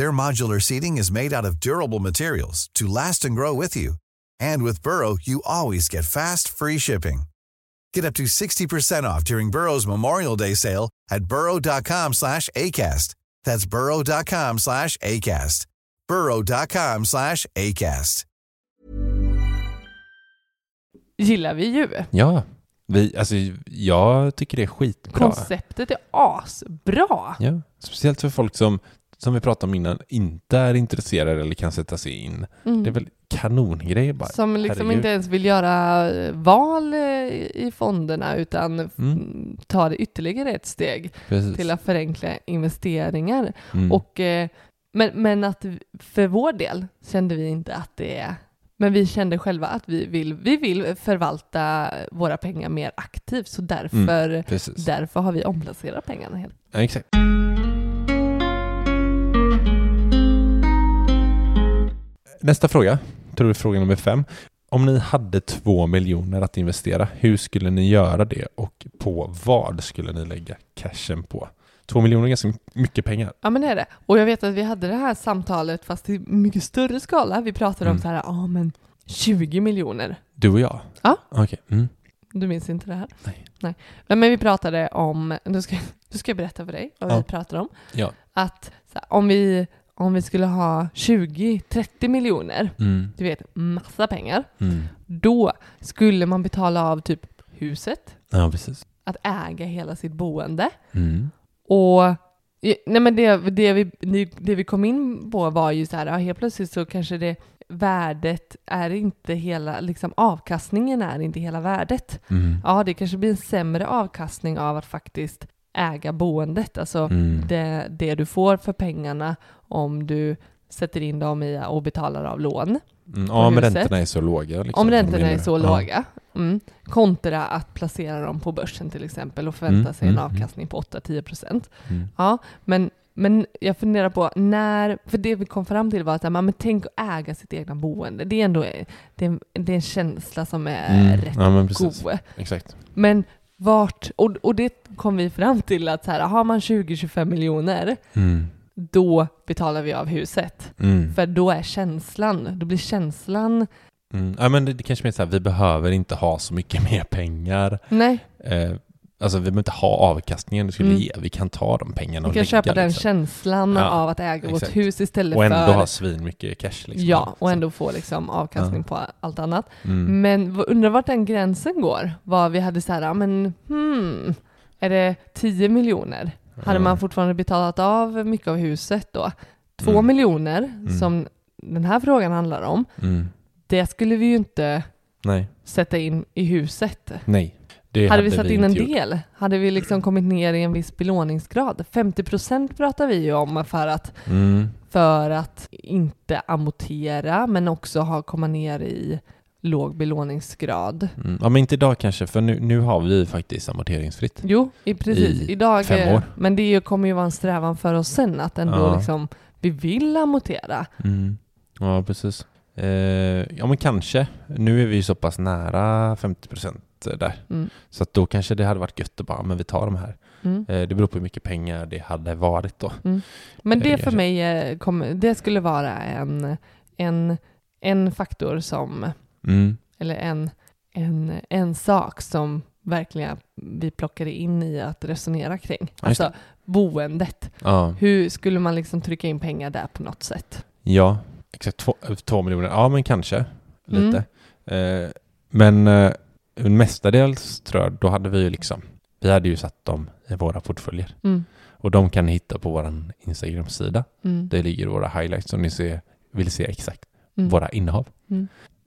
Their modular seating is made out of durable materials to last and grow with you. And with Burrow, you always get fast, free shipping. Get up to 60% off during Burrow's Memorial Day sale at burrow.com slash ACAST. That's burrow.com slash ACAST. burrow.com slash ACAST. gillar vi ju. Ja, vi, alltså jag tycker det är skitbra. Konceptet är asbra. Ja, speciellt för folk som, som vi pratade om innan, inte är intresserade eller kan sätta sig in. Mm. Det är väl kanongrejer bara. Som liksom Herregud. inte ens vill göra eh, val eh, i fonderna utan Mm. ta det ytterligare ett steg Precis. till att förenkla investeringar. Mm. Och, eh, men, men att för vår del kände vi inte att det är men vi kände själva att vi vill, vi vill förvalta våra pengar mer aktivt så därför, Mm, därför har vi omplacerat pengarna helt. Ja, exakt. Nästa fråga, tror är fråga nummer fem. Om ni hade två miljoner att investera, hur skulle ni göra det och på vad skulle ni lägga cashen på? Två miljoner är ganska mycket pengar. Ja men det är det. Och jag vet att vi hade det här samtalet fast i mycket större skala. Vi pratade om Mm. så här, ja men 20 miljoner. Du och jag? Ja. Okej. Mm. Du minns inte det här? Nej. Nej. Men vi pratade om, nu ska, nu ska jag berätta för dig vad Ja. vi pratade om. Ja. Att här, om, vi, om vi skulle ha 20-30 miljoner, Mm. du vet massa pengar, Mm. då skulle man betala av typ huset, Ja, precis. att äga hela sitt boende Mm. och Nej men det, det, vi, det vi kom in på var ju så här, ja, helt plötsligt så kanske det värdet är inte hela, liksom avkastningen är inte hela värdet. Mm. Ja, det kanske blir en sämre avkastning av att faktiskt äga boendet, alltså Mm. det, det du får för pengarna om du sätter in dem i och betalar av lån. Mm. Ja, men huset. räntorna är så låga. Liksom, Om räntorna är så? Ja. låga. Mm. Kontra att placera dem på börsen till exempel och förvänta Mm, sig en mm, mm. avkastning på 8-10 procent. Mm. Ja, men, men jag funderar på när, för det vi kom fram till var att men tänk att äga sitt egna boende. Det är ändå det är, en- det är en känsla som är rätt Ja, men precis. god. Exakt. Men vart, och, och det kom vi fram till att så här, har man 20-25 miljoner. Då betalar vi av huset. Mm. För då är känslan, då blir känslan, Mm. Ja, men det, det kanske är så här, vi behöver inte ha så mycket mer pengar. nej, Eh, alltså vi behöver inte ha avkastningen du skulle Mm. ge. Vi kan ta de pengarna vi och kan lägga, köpa den liksom. känslan Ja, av att äga vårt exakt. hus istället Och ändå för ha svin mycket cash. Liksom. Ja, och ändå få liksom avkastning på allt annat. Mm. Men undrar vart den gränsen går? Vad vi hade så här, ja, men hmm, är det 10 miljoner? Hade man fortfarande betalat av mycket av huset då? Två Mm. miljoner, som den här frågan handlar om, Mm. det skulle vi ju inte Nej. sätta in i huset. Nej. Det hade vi satt in en gjort. del, hade vi liksom kommit ner i en viss belåningsgrad. 50 procent pratar vi ju om för att, Mm. för att inte amortera, men också ha, komma ner i låg belåningsgrad. Mm. Ja, men inte idag kanske, för nu, nu har vi faktiskt amorteringsfritt. Jo, i precis. I Idag, fem eh, år. Men det ju- kommer ju vara en strävan för oss sen att ändå Ja. liksom, vi vill amortera. Mm. Ja, precis. Eh, ja, men kanske. Nu är vi ju så pass nära 50% där. Mm. Så att då kanske det hade varit gött att bara, men vi tar de här. Mm. Eh, det beror på hur mycket pengar det hade varit då. Men Eh, det för kanske. mig eh, kommer, det skulle vara en, en, en faktor som, Mm. eller en, en, en sak som verkligen vi plockade in i att resonera kring. Alltså boendet. Ja. Hur skulle man liksom trycka in pengar där på något sätt? ja, exakt. Två, två miljoner. Ja, men kanske. Lite. Mm. Eh, men eh, mestadels tror jag, då hade vi ju liksom, vi hade ju satt dem i våra portföljer. Mm. Och de kan ni hitta på vår Instagram-sida. Mm. Där ligger våra highlights om ni ser, vill se exakt Mm. våra innehav.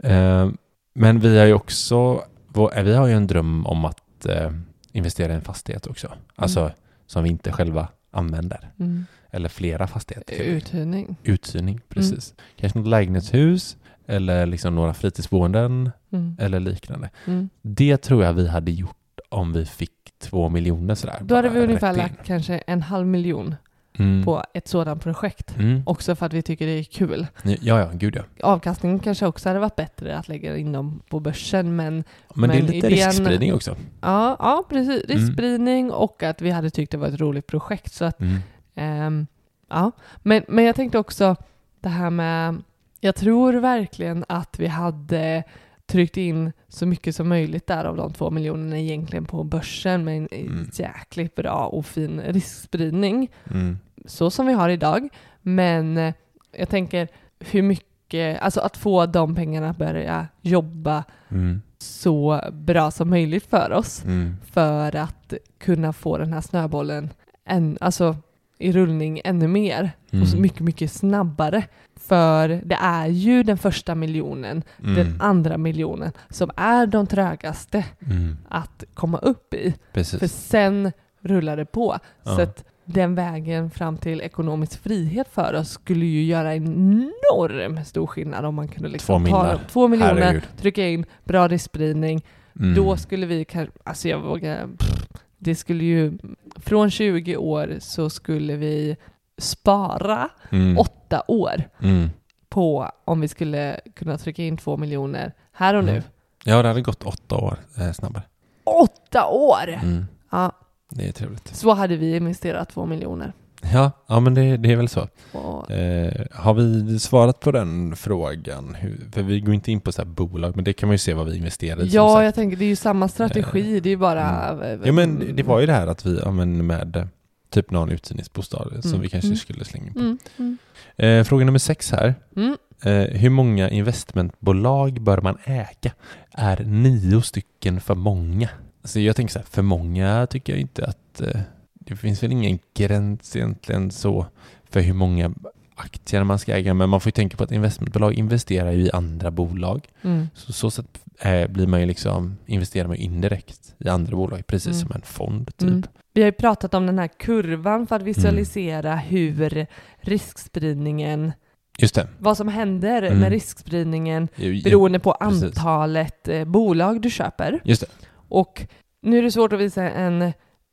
Mm. Eh, men vi har ju också, eh, vi har ju en dröm om att eh, investera i en fastighet också. Alltså som vi inte själva använder. Mm. Eller flera fastigheter. Uthyrning. Uthyrning, precis. Kanske något lägenhetshus eller liksom några fritidsboenden Mm. eller liknande. Mm. Det tror jag vi hade gjort om vi fick två miljoner sådär. Då hade vi ungefär lagt kanske en halv miljon Mm. på ett sådant projekt. Mm. Också för att vi tycker det är kul. Ja, ja, gud ja. Avkastningen kanske också hade varit bättre att lägga in dem på börsen men Men, det är Men lite idén- riskspridning också. ja, ja precis. Mm. Riskspridning och att vi hade tyckt det var ett roligt projekt. Så att, ehm, ja. men, men jag tänkte också det här med, jag tror verkligen att vi hade tryckt in så mycket som möjligt där av de två miljonerna egentligen på börsen med en Mm. jäkligt bra och fin riskspridning. Mm. Så som vi har idag. Men eh, jag tänker hur mycket, alltså att få de pengarna att börja jobba Mm. så bra som möjligt för oss Mm. för att kunna få den här snöbollen än, alltså, i rullning ännu mer och så Mm. mycket, mycket snabbare. För det är ju den första miljonen, Mm. den andra miljonen som är de trögaste Mm. att komma upp i. Precis. För sen rullar det på. Så Ja. att den vägen fram till ekonomisk frihet för oss skulle ju göra en enorm stor skillnad om man kunde liksom Två ta två miljoner, Herregud. trycka in bra riskspridning. Mm. Då skulle vi kan, alltså jag vågar, pff, det skulle ju, från 20 år så skulle vi spara Mm. åtta år Mm. på om vi skulle kunna trycka in två miljoner här och nu. Mm. Ja, det hade gått åtta år eh, snabbare. Åtta år! Mm. Ja, Det är trevligt. så hade vi investerat två miljoner. Ja, ja men det, det är väl så. Och, Eh, har vi svarat på den frågan? Hur, för vi går inte in på så här bolag, men det kan man ju se vad vi investerade i. som ja, jag tänker det är ju samma strategi, det är ju bara... Mm. Ja, men det var ju det här att vi ja, men med eh, typ någon uthyrningsbostad som Mm. vi kanske Mm. skulle slänga in på. Mm, mm, Eh, fråga nummer sex här. mm. Eh, hur många investmentbolag bör man äga? Är nio stycken för många? Så jag tänker så här, för många tycker jag inte att eh, det finns väl ingen gräns egentligen så för hur många aktier man ska äga, men man får ju tänka på att investmentbolag investerar ju i andra bolag. Mm. Så så sätt eh, blir man ju liksom, investerar man indirekt i andra bolag, precis Mm. som en fond typ. Mm. Vi har ju pratat om den här kurvan för att visualisera Mm. hur riskspridningen, Just det. vad som händer Mm. med riskspridningen Ju- ju- beroende på precis. antalet eh, bolag du köper. Just det. Och nu är det svårt att visa en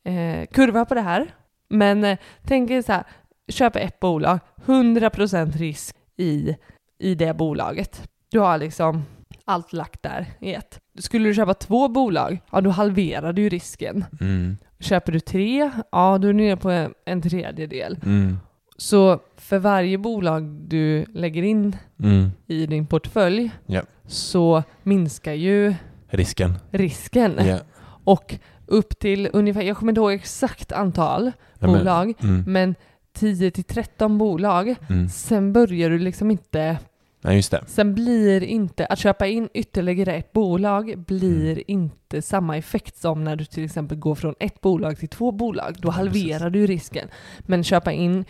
eh, kurva på det här, men eh, tänk er så här, köp ett bolag, 100% risk i, i det bolaget. Du har liksom allt lagt där i ett. Skulle du köpa två bolag, ja då halverar du risken. Mm. Köper du tre, ja då är du nere på en, en tredjedel. Mm. Så för varje bolag du lägger in Mm. i din portfölj Ja. så minskar ju Risken. risken. Ja. Och upp till ungefär, jag kommer inte ihåg exakt antal Ja, men- bolag, Mm. men 10 till 13 bolag. Mm. Sen börjar du liksom inte, Nej, just det. sen blir inte, att köpa in ytterligare ett bolag blir Mm. inte samma effekt som när du till exempel går från ett bolag till två bolag. Då Ja, halverar du risken. Men köpa in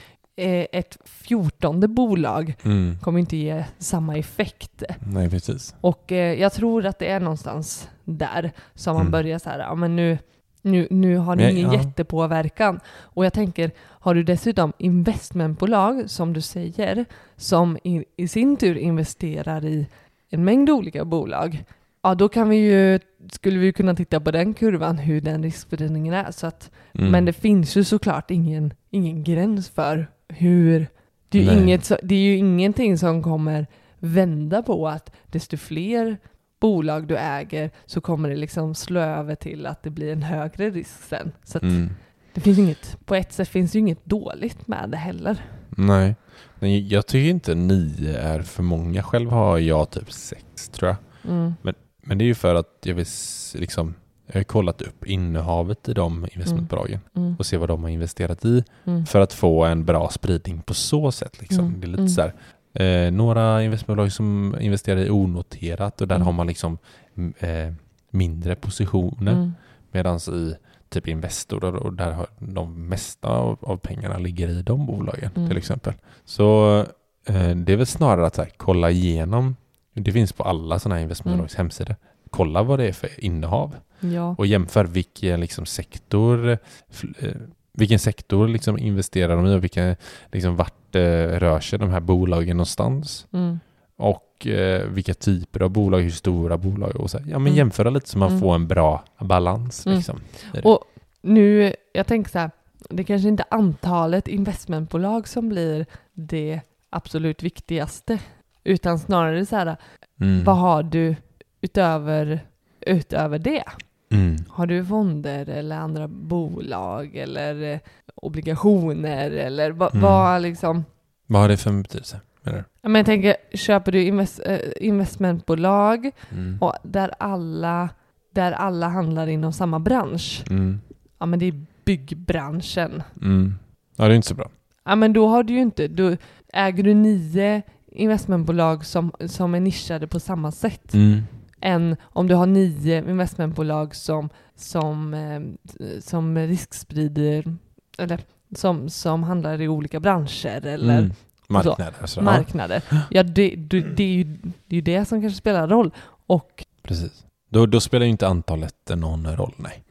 ett fjortonde bolag Mm. kommer inte ge samma effekt. Nej, precis. Och eh, jag tror att det är någonstans där som man Mm. börjar så här, ja men nu, nu, nu har Men, ingen ja. jättepåverkan. Och jag tänker, har du dessutom investmentbolag som du säger, som i, i sin tur investerar i en mängd olika bolag, ja då kan vi ju, skulle vi kunna titta på den kurvan hur den riskspridningen är. Så att, Mm. Men det finns ju såklart ingen, ingen gräns för hur, det är, ju Nej. inget, det är ju ingenting som kommer vända på att desto fler bolag du äger så kommer det liksom slå över till att det blir en högre risk sen. Så Mm. det finns inget, på ett sätt finns det ju inget dåligt med det heller. Nej. Nej, jag tycker inte nio är för många. Själv har jag typ sex tror jag. Mm. Men, men det är ju för att jag vill liksom, kollat upp innehavet i de investmentbolagen Mm. och se vad de har investerat i Mm. för att få en bra spridning på så sätt. Liksom. Mm. Det är lite Mm. så här, eh, några investmentbolag som investerar i onoterat och där Mm. har man liksom eh, mindre positioner. Mm. Medan i typ Investor och, där har de mesta av, av pengarna ligger i de bolagen Mm. till exempel. Så eh, det är väl snarare att här, kolla igenom. Det finns på alla sådana här investmentbolags Mm. hemsidor. Kolla vad det är för innehav Ja. och jämför vilken liksom sektor eh, vilken sektor liksom investerar de i och vilka, liksom, vart eh, rör sig de här bolagen någonstans. Mm. Och eh, vilka typer av bolag, hur stora bolag och så. Ja, men Mm. jämföra lite så man Mm. får en bra balans. Mm. Liksom. Och nu, jag tänker så här, det kanske inte är antalet investmentbolag som blir det absolut viktigaste, utan snarare så här, Mm. vad har du utöver, utöver det? Mm. Har du fonder eller andra bolag eller eh, obligationer eller vad, Mm. vad liksom? Vad har det för betydelse? Menar du? Ja, Men jag tänker, köper du invest, eh, investmentbolag Mm. och där alla, där alla handlar inom samma bransch, Mm. ja men det är byggbranschen. Mm. Ja, det är inte så bra. Ja men då har du ju inte, då äger du nio investmentbolag som, som är nischade på samma sätt Mm. Än om du har nio investmentbolag som, som, eh, som risksprider eller som, som handlar i olika branscher eller Mm. Marknader. Så. Ja, marknader. Ja, det, det, det, är ju, det är det som kanske spelar roll. Och precis. Då, då spelar ju inte antalet någon roll, nej.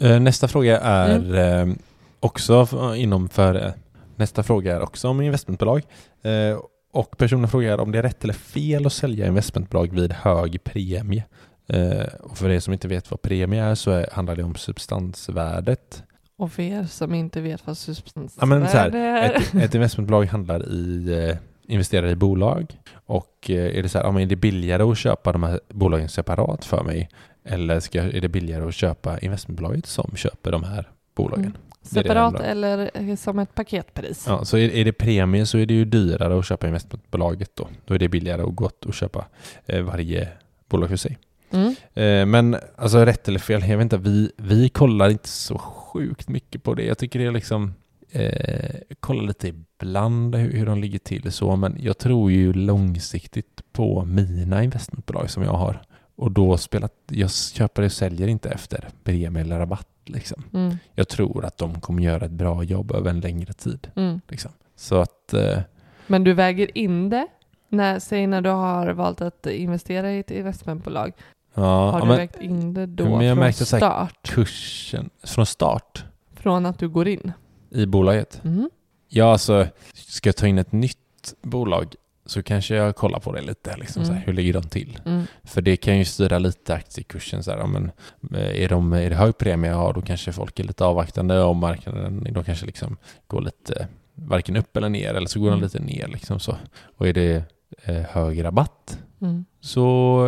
Eh, Nästa fråga är eh, också inom för Nästa fråga är också om investmentbolag. Eh, Och personen frågar om det är rätt eller fel att sälja investmentbolag vid hög premie. Eh, Och för er som inte vet vad premie är så handlar det om substansvärdet. Och för er som inte vet vad Ja, substansvärde men så här, är. ett, ett investmentbolag handlar i, eh, investerar i bolag och är det så här, ja, är det billigare att köpa de här bolagen separat för mig eller ska, är det billigare att köpa investmentbolaget som köper de här bolagen? Mm. Separat eller eh, som ett paketpris. Ja, så är, är det premie så är det ju dyrare att köpa investmentbolaget då. Då är det billigare och gott att köpa eh, varje bolag för sig. Mm. Eh, men alltså rätt eller fel, jag vet inte, vi, vi kollar inte så sjukt mycket på det. Jag tycker det är liksom, eh, kollar lite ibland hur, hur de ligger till så, men jag tror ju långsiktigt på mina investmentbolag som jag har. Och då spelar, jag köper och säljer inte efter premie eller rabatt liksom. Mm. Jag tror att de kommer göra ett bra jobb över en längre tid. Mm. Liksom. Så att, eh, Men du väger in det? När, säg när du har valt att investera i ett investmentbolag. ja, har du men vägt in det då men jag från märkte så här- start? kursen från start Från att du går in? i bolaget. Mm. Ja, alltså ska jag ta in ett nytt bolag så kanske jag kollar på det lite. Liksom, så här, Mm. hur ligger de till? Mm. För det kan ju styra lite aktiekursen. Så här, men, eh, är, de, är det hög premie, ja, då kanske folk är lite avvaktande och marknaden då kanske liksom går lite varken upp eller ner eller så går Mm. den lite ner. Liksom så. Och är det eh, hög rabatt Mm. så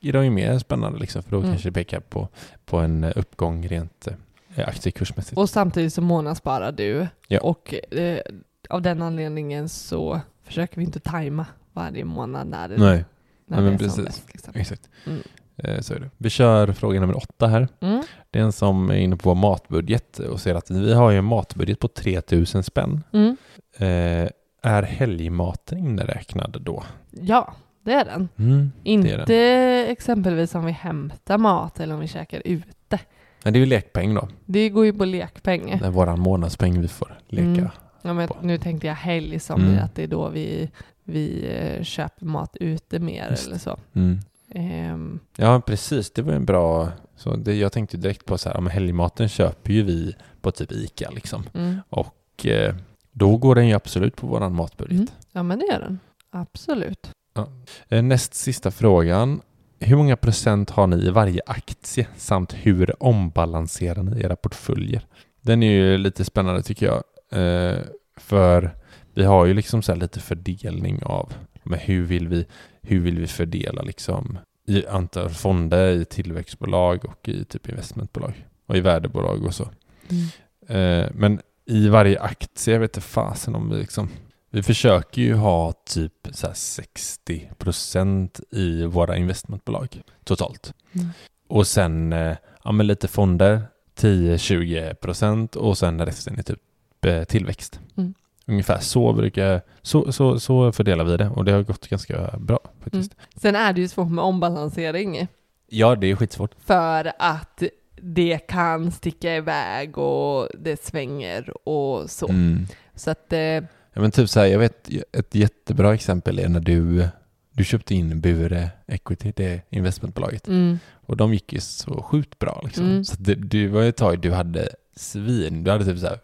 är de ju mer spännande liksom, för då Mm. kanske det pekar på, på en uppgång rent eh, aktiekursmässigt. Och samtidigt så månadssparar du. Ja. Och eh, av den anledningen så försöker vi inte tajma varje månad när det, Nej, när Ja, det är som precis. bäst. Liksom. exakt. Mm. Eh, Så är det. Vi kör fråga nummer åtta här. Mm. Det är en som är inne på vår matbudget och säger att vi har ju en matbudget på 3000 spänn. Mm. Eh, är helgmaten inräknad då? Ja, det är den. Mm, Inte är den. exempelvis om vi hämtar mat eller om vi käkar ute. Men det är ju lekpeng då. Det går ju på lekpeng. Det är våran månadspeng vi får leka. Ja, men på. nu tänkte jag helg som Mm. att det är då vi, vi eh, köper mat ute mer Just eller så. Mm. Ehm, Ja, precis. Det var en bra... Så det, jag tänkte direkt på så här, ja, men helgmaten köper ju vi på typ ICA liksom. mm, Och eh, då går den ju absolut på våran matbudget. Mm. Ja, men det gör den. Absolut. Eh, Näst sista frågan. Hur många procent har ni i varje aktie samt hur ombalanserar ni era portföljer? Den är ju lite spännande tycker jag. Eh, för vi har ju liksom så här lite fördelning av men hur vill vi, hur vill vi fördela liksom i antal fonder, i tillväxtbolag och i typ investmentbolag och i värdebolag och så. Eh, men i varje aktie, jag vet inte fasen om vi liksom vi försöker ju ha typ så här 60% i våra investmentbolag totalt. Mm. Och sen eh, ja, men lite fonder, 10-20% och sen resten är typ tillväxt. Mm. Ungefär så brukar, så, så, så fördelar vi det och det har gått ganska bra faktiskt. Sen är det ju svårt med ombalansering. Ja, det är skitsvårt. För att det kan sticka iväg och det svänger och så. Mm. Så att eh, Ja, men typ så här, jag vet ett jättebra exempel är när du, du köpte in Bure Equity, det investmentbolaget. mm, Och de gick ju så sjukt bra liksom. Mm. Så det, det var ett tag du hade svin, du hade typ så här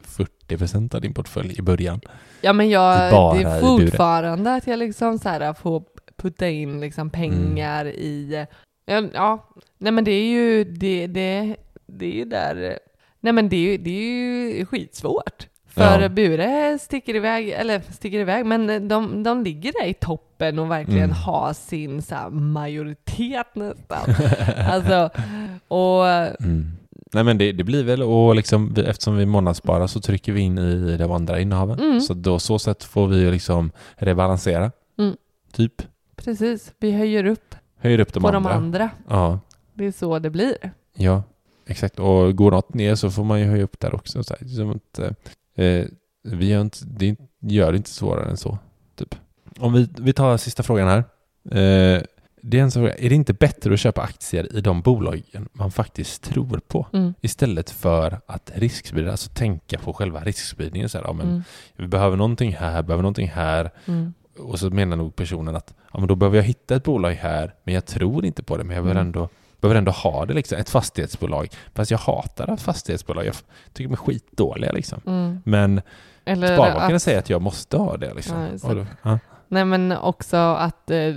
40% av din portfölj i början. ja men jag, Bara det är fortfarande att jag liksom så här får putta in liksom pengar Mm. i, ja, ja, nej men det är ju, det, det, det är ju där, nej men det är ju, det är ju skitsvårt. För Ja. Bure sticker iväg, eller sticker iväg, men de, de ligger där i toppen och verkligen Mm. har sin så majoritet nästan. alltså, och Mm. Nej men det, det blir väl, och liksom, vi, eftersom vi månadssparar så trycker vi in i de andra innehaven. Mm. Så då så sätt får vi liksom rebalansera. Mm. Typ. precis, vi höjer upp Höjer upp de på andra. de andra. Ja, Det är så det blir. ja, exakt. Och går något ner så får man ju höja upp där också. Så här, som att, eh, vi gör, inte, det gör det inte svårare än så. Typ. Om vi, vi tar sista frågan här. Eh, det är en fråga. Är det inte bättre att köpa aktier i de bolagen man faktiskt tror på? Mm. Istället för att risksprida, alltså tänka på själva riskspridningen. Så här, ja, men Mm. Vi behöver någonting här, behöver någonting här. Mm. Och så menar nog personen att ja, men då behöver jag hitta ett bolag här, men jag tror inte på det, men jag behöver Mm. ändå behöver ändå ha det, liksom, ett fastighetsbolag. Fast jag hatar att fastighetsbolag, jag tycker de är skitdåliga liksom. Mm. Men Eller Sparbanken att, säger att jag måste ha det liksom. Ja, nej men också att, eh,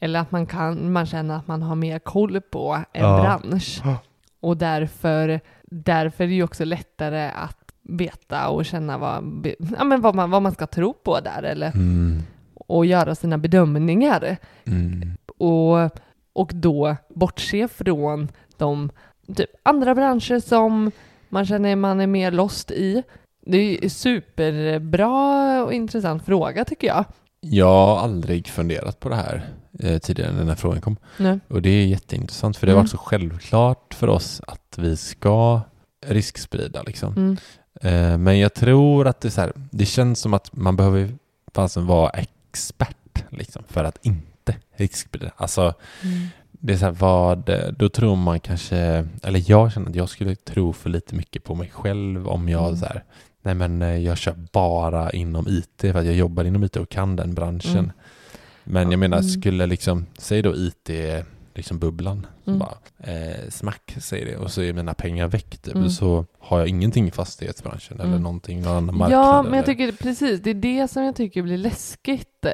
eller att man kan, man känner att man har mer koll på en Ja. bransch. Och därför, därför är det ju också lättare att veta och känna vad, ja, men vad, man, vad man ska tro på där eller, Mm. och göra sina bedömningar. Mm. Och, och då bortse från de typ, andra branscher som man känner man är mer lost i. Det är ju superbra och intressant fråga tycker jag. Jag har aldrig funderat på det här eh, tidigare när den här frågan kom. Nej. Och det är jätteintressant för det har Mm. varit så självklart för oss att vi ska risksprida liksom. Mm. Eh, Men jag tror att det, så här, det känns som att man behöver fasen vara expert liksom, för att inte risksprida. Alltså, Mm. det är så här, vad, då tror man kanske, eller jag känner att jag skulle tro för lite mycket på mig själv om jag Mm. så här, nej men eh, jag kör bara inom IT för att jag jobbar inom IT och kan den branschen. Mm. Men jag menar, Mm. skulle liksom, säg då IT, liksom bubblan, så Mm. bara, eh, smack säger det och så är mina pengar väck typ. Mm. Så har jag ingenting i fastighetsbranschen eller Mm. någonting, någon annan marknad. Ja, men jag eller- tycker precis, det är det som jag tycker blir läskigt.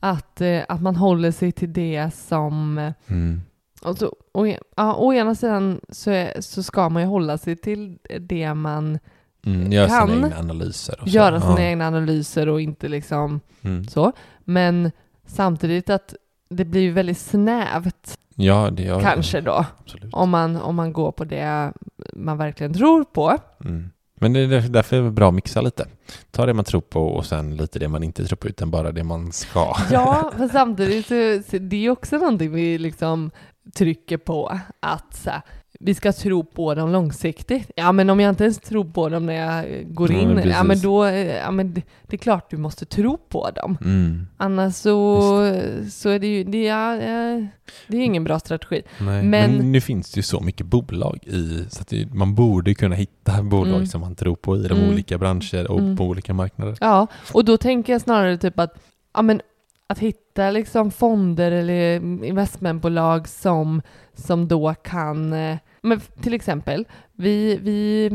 Att, eh, att man håller sig till det som... eh, Mm. Och så, å, ja, å ena sidan så, är, så ska man ju hålla sig till det man Mm, gör kan sina egna analyser. Och så. göra sina ja. egna analyser och inte liksom Mm. så. Men samtidigt att det blir ju väldigt snävt Ja, det gör kanske då. Absolut. Om man, om man går på det man verkligen tror på. Mm. Men det är därför- därför är det bra att mixa lite. Ta det man tror på och sen lite det man inte tror på, utan bara det man ska. Ja, men samtidigt så, så det är också någonting vi liksom trycker på att så här, vi ska tro på dem långsiktigt. Ja, men om jag inte ens tror på dem när jag går Ja, in, men ja men då, ja men det, det är klart du måste tro på dem. Mm. Annars så, så är det ju, det, ja, ja, det är ingen bra strategi. Nej, men... Men- nu finns det ju så mycket bolag i, så att det, man borde kunna hitta bolag Mm. som man tror på i de Mm. olika branscher och Mm. på olika marknader. Ja, och då tänker jag snarare typ att, ja men att hitta liksom fonder eller investmentbolag som, som då kan, eh, men till exempel, vi, vi,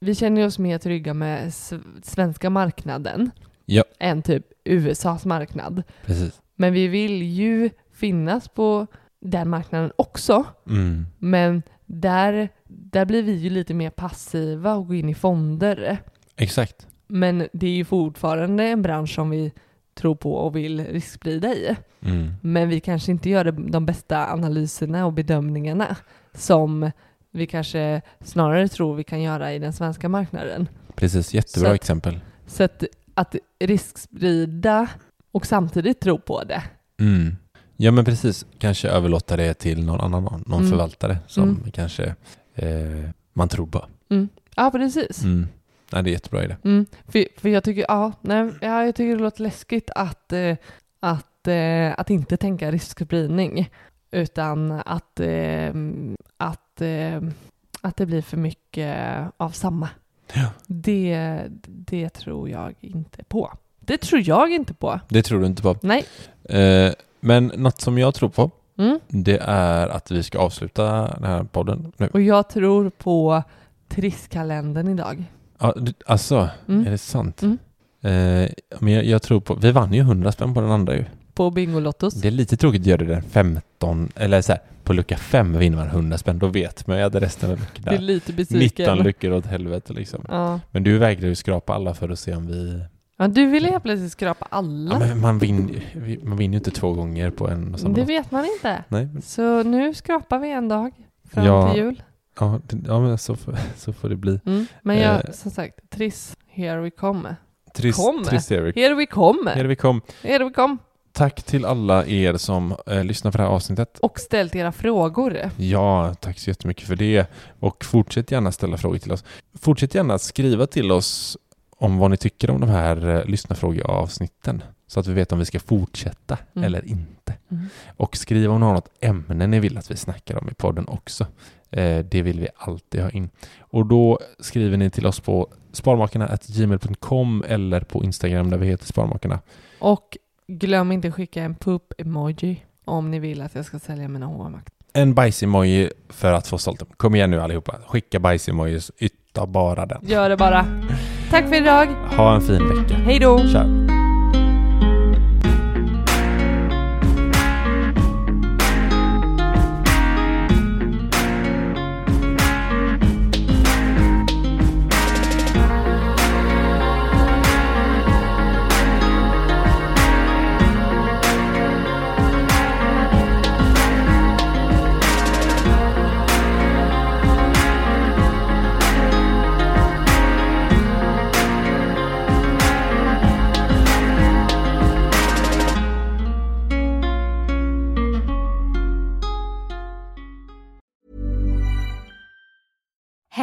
vi känner oss mer trygga med svenska marknaden Ja, än typ USAs marknad. precis. Men vi vill ju finnas på den marknaden också. Mm. Men där, där blir vi ju lite mer passiva och går in i fonder. Exakt. Men det är ju fortfarande en bransch som vi tror på och vill risksprida i. Mm. Men vi kanske inte gör de bästa analyserna och bedömningarna som vi kanske snarare tror vi kan göra i den svenska marknaden. Precis, jättebra Så att- exempel. Så att, att risksprida och samtidigt tro på det. Mm. Ja men precis, kanske överlåta det till någon annan, någon Mm. förvaltare som Mm. kanske eh, man tror på. Ja, precis. Mm. Nej, det är jättebra idé. Mm, för, för jag tycker, ja, nej, ja, jag tycker det låter läskigt att, eh, att, eh, att inte tänka riskspridning utan att, eh, att, eh, att det blir för mycket av samma. Ja. Det, det tror jag inte på. Det tror jag inte på. Det tror du inte på. Nej. Eh, men något som jag tror på, Mm. det är att vi ska avsluta den här podden nu. Och jag tror på trisskalendern idag. Ja, alltså, Mm. är det sant? Mm. Eh, men jag, jag tror på, vi vann ju 100 spänn på den andra ju. På Bingolottos. Det är lite tråkigt att göra det där 15, eller så här, på lucka 5 vinner man 100 spänn, då vet man ju att resten av luckan Det är lite besviken. 19 luckor åt helvete liksom. Ja. Men du vägrar ju skrapa alla för att se om vi... ja, du ville helt plötsligt skrapa alla. Ja, men man, vinner, man vinner ju inte två gånger på en och samma det dag. vet man inte. Nej, Så nu skrapar vi en dag fram Ja. till jul. ja, ja men så får, så får det bli. Mm. Men jag, Eh. som sagt, Triss, here we come. Trist, Kommer. trist Erik. Here we come. Här vi kom. Here we come. Tack till alla er som eh, lyssnar på det här avsnittet. Och ställt era frågor. Ja, tack så jättemycket för det. Och fortsätt gärna ställa frågor till oss. Fortsätt gärna skriva till oss om vad ni tycker om de här eh, lyssnarfrågeavsnitten. Så att vi vet om vi ska fortsätta Mm. eller inte. Mm. Och skriv om ni har något ämne ni vill att vi snackar om i podden också. Eh, det vill vi alltid ha in. Och då skriver ni till oss på sparmakarna.gmail.com eller på Instagram där vi heter Sparmakarna. Och glöm inte skicka en poop-emoji om ni vill att jag ska sälja mina hovmakt. En bajsemoji för att få sålt dem. Kom igen nu allihopa. Skicka bajsemojis. Ytta bara den. Gör det bara. Tack för idag. Ha en fin vecka. Hej då. Tja.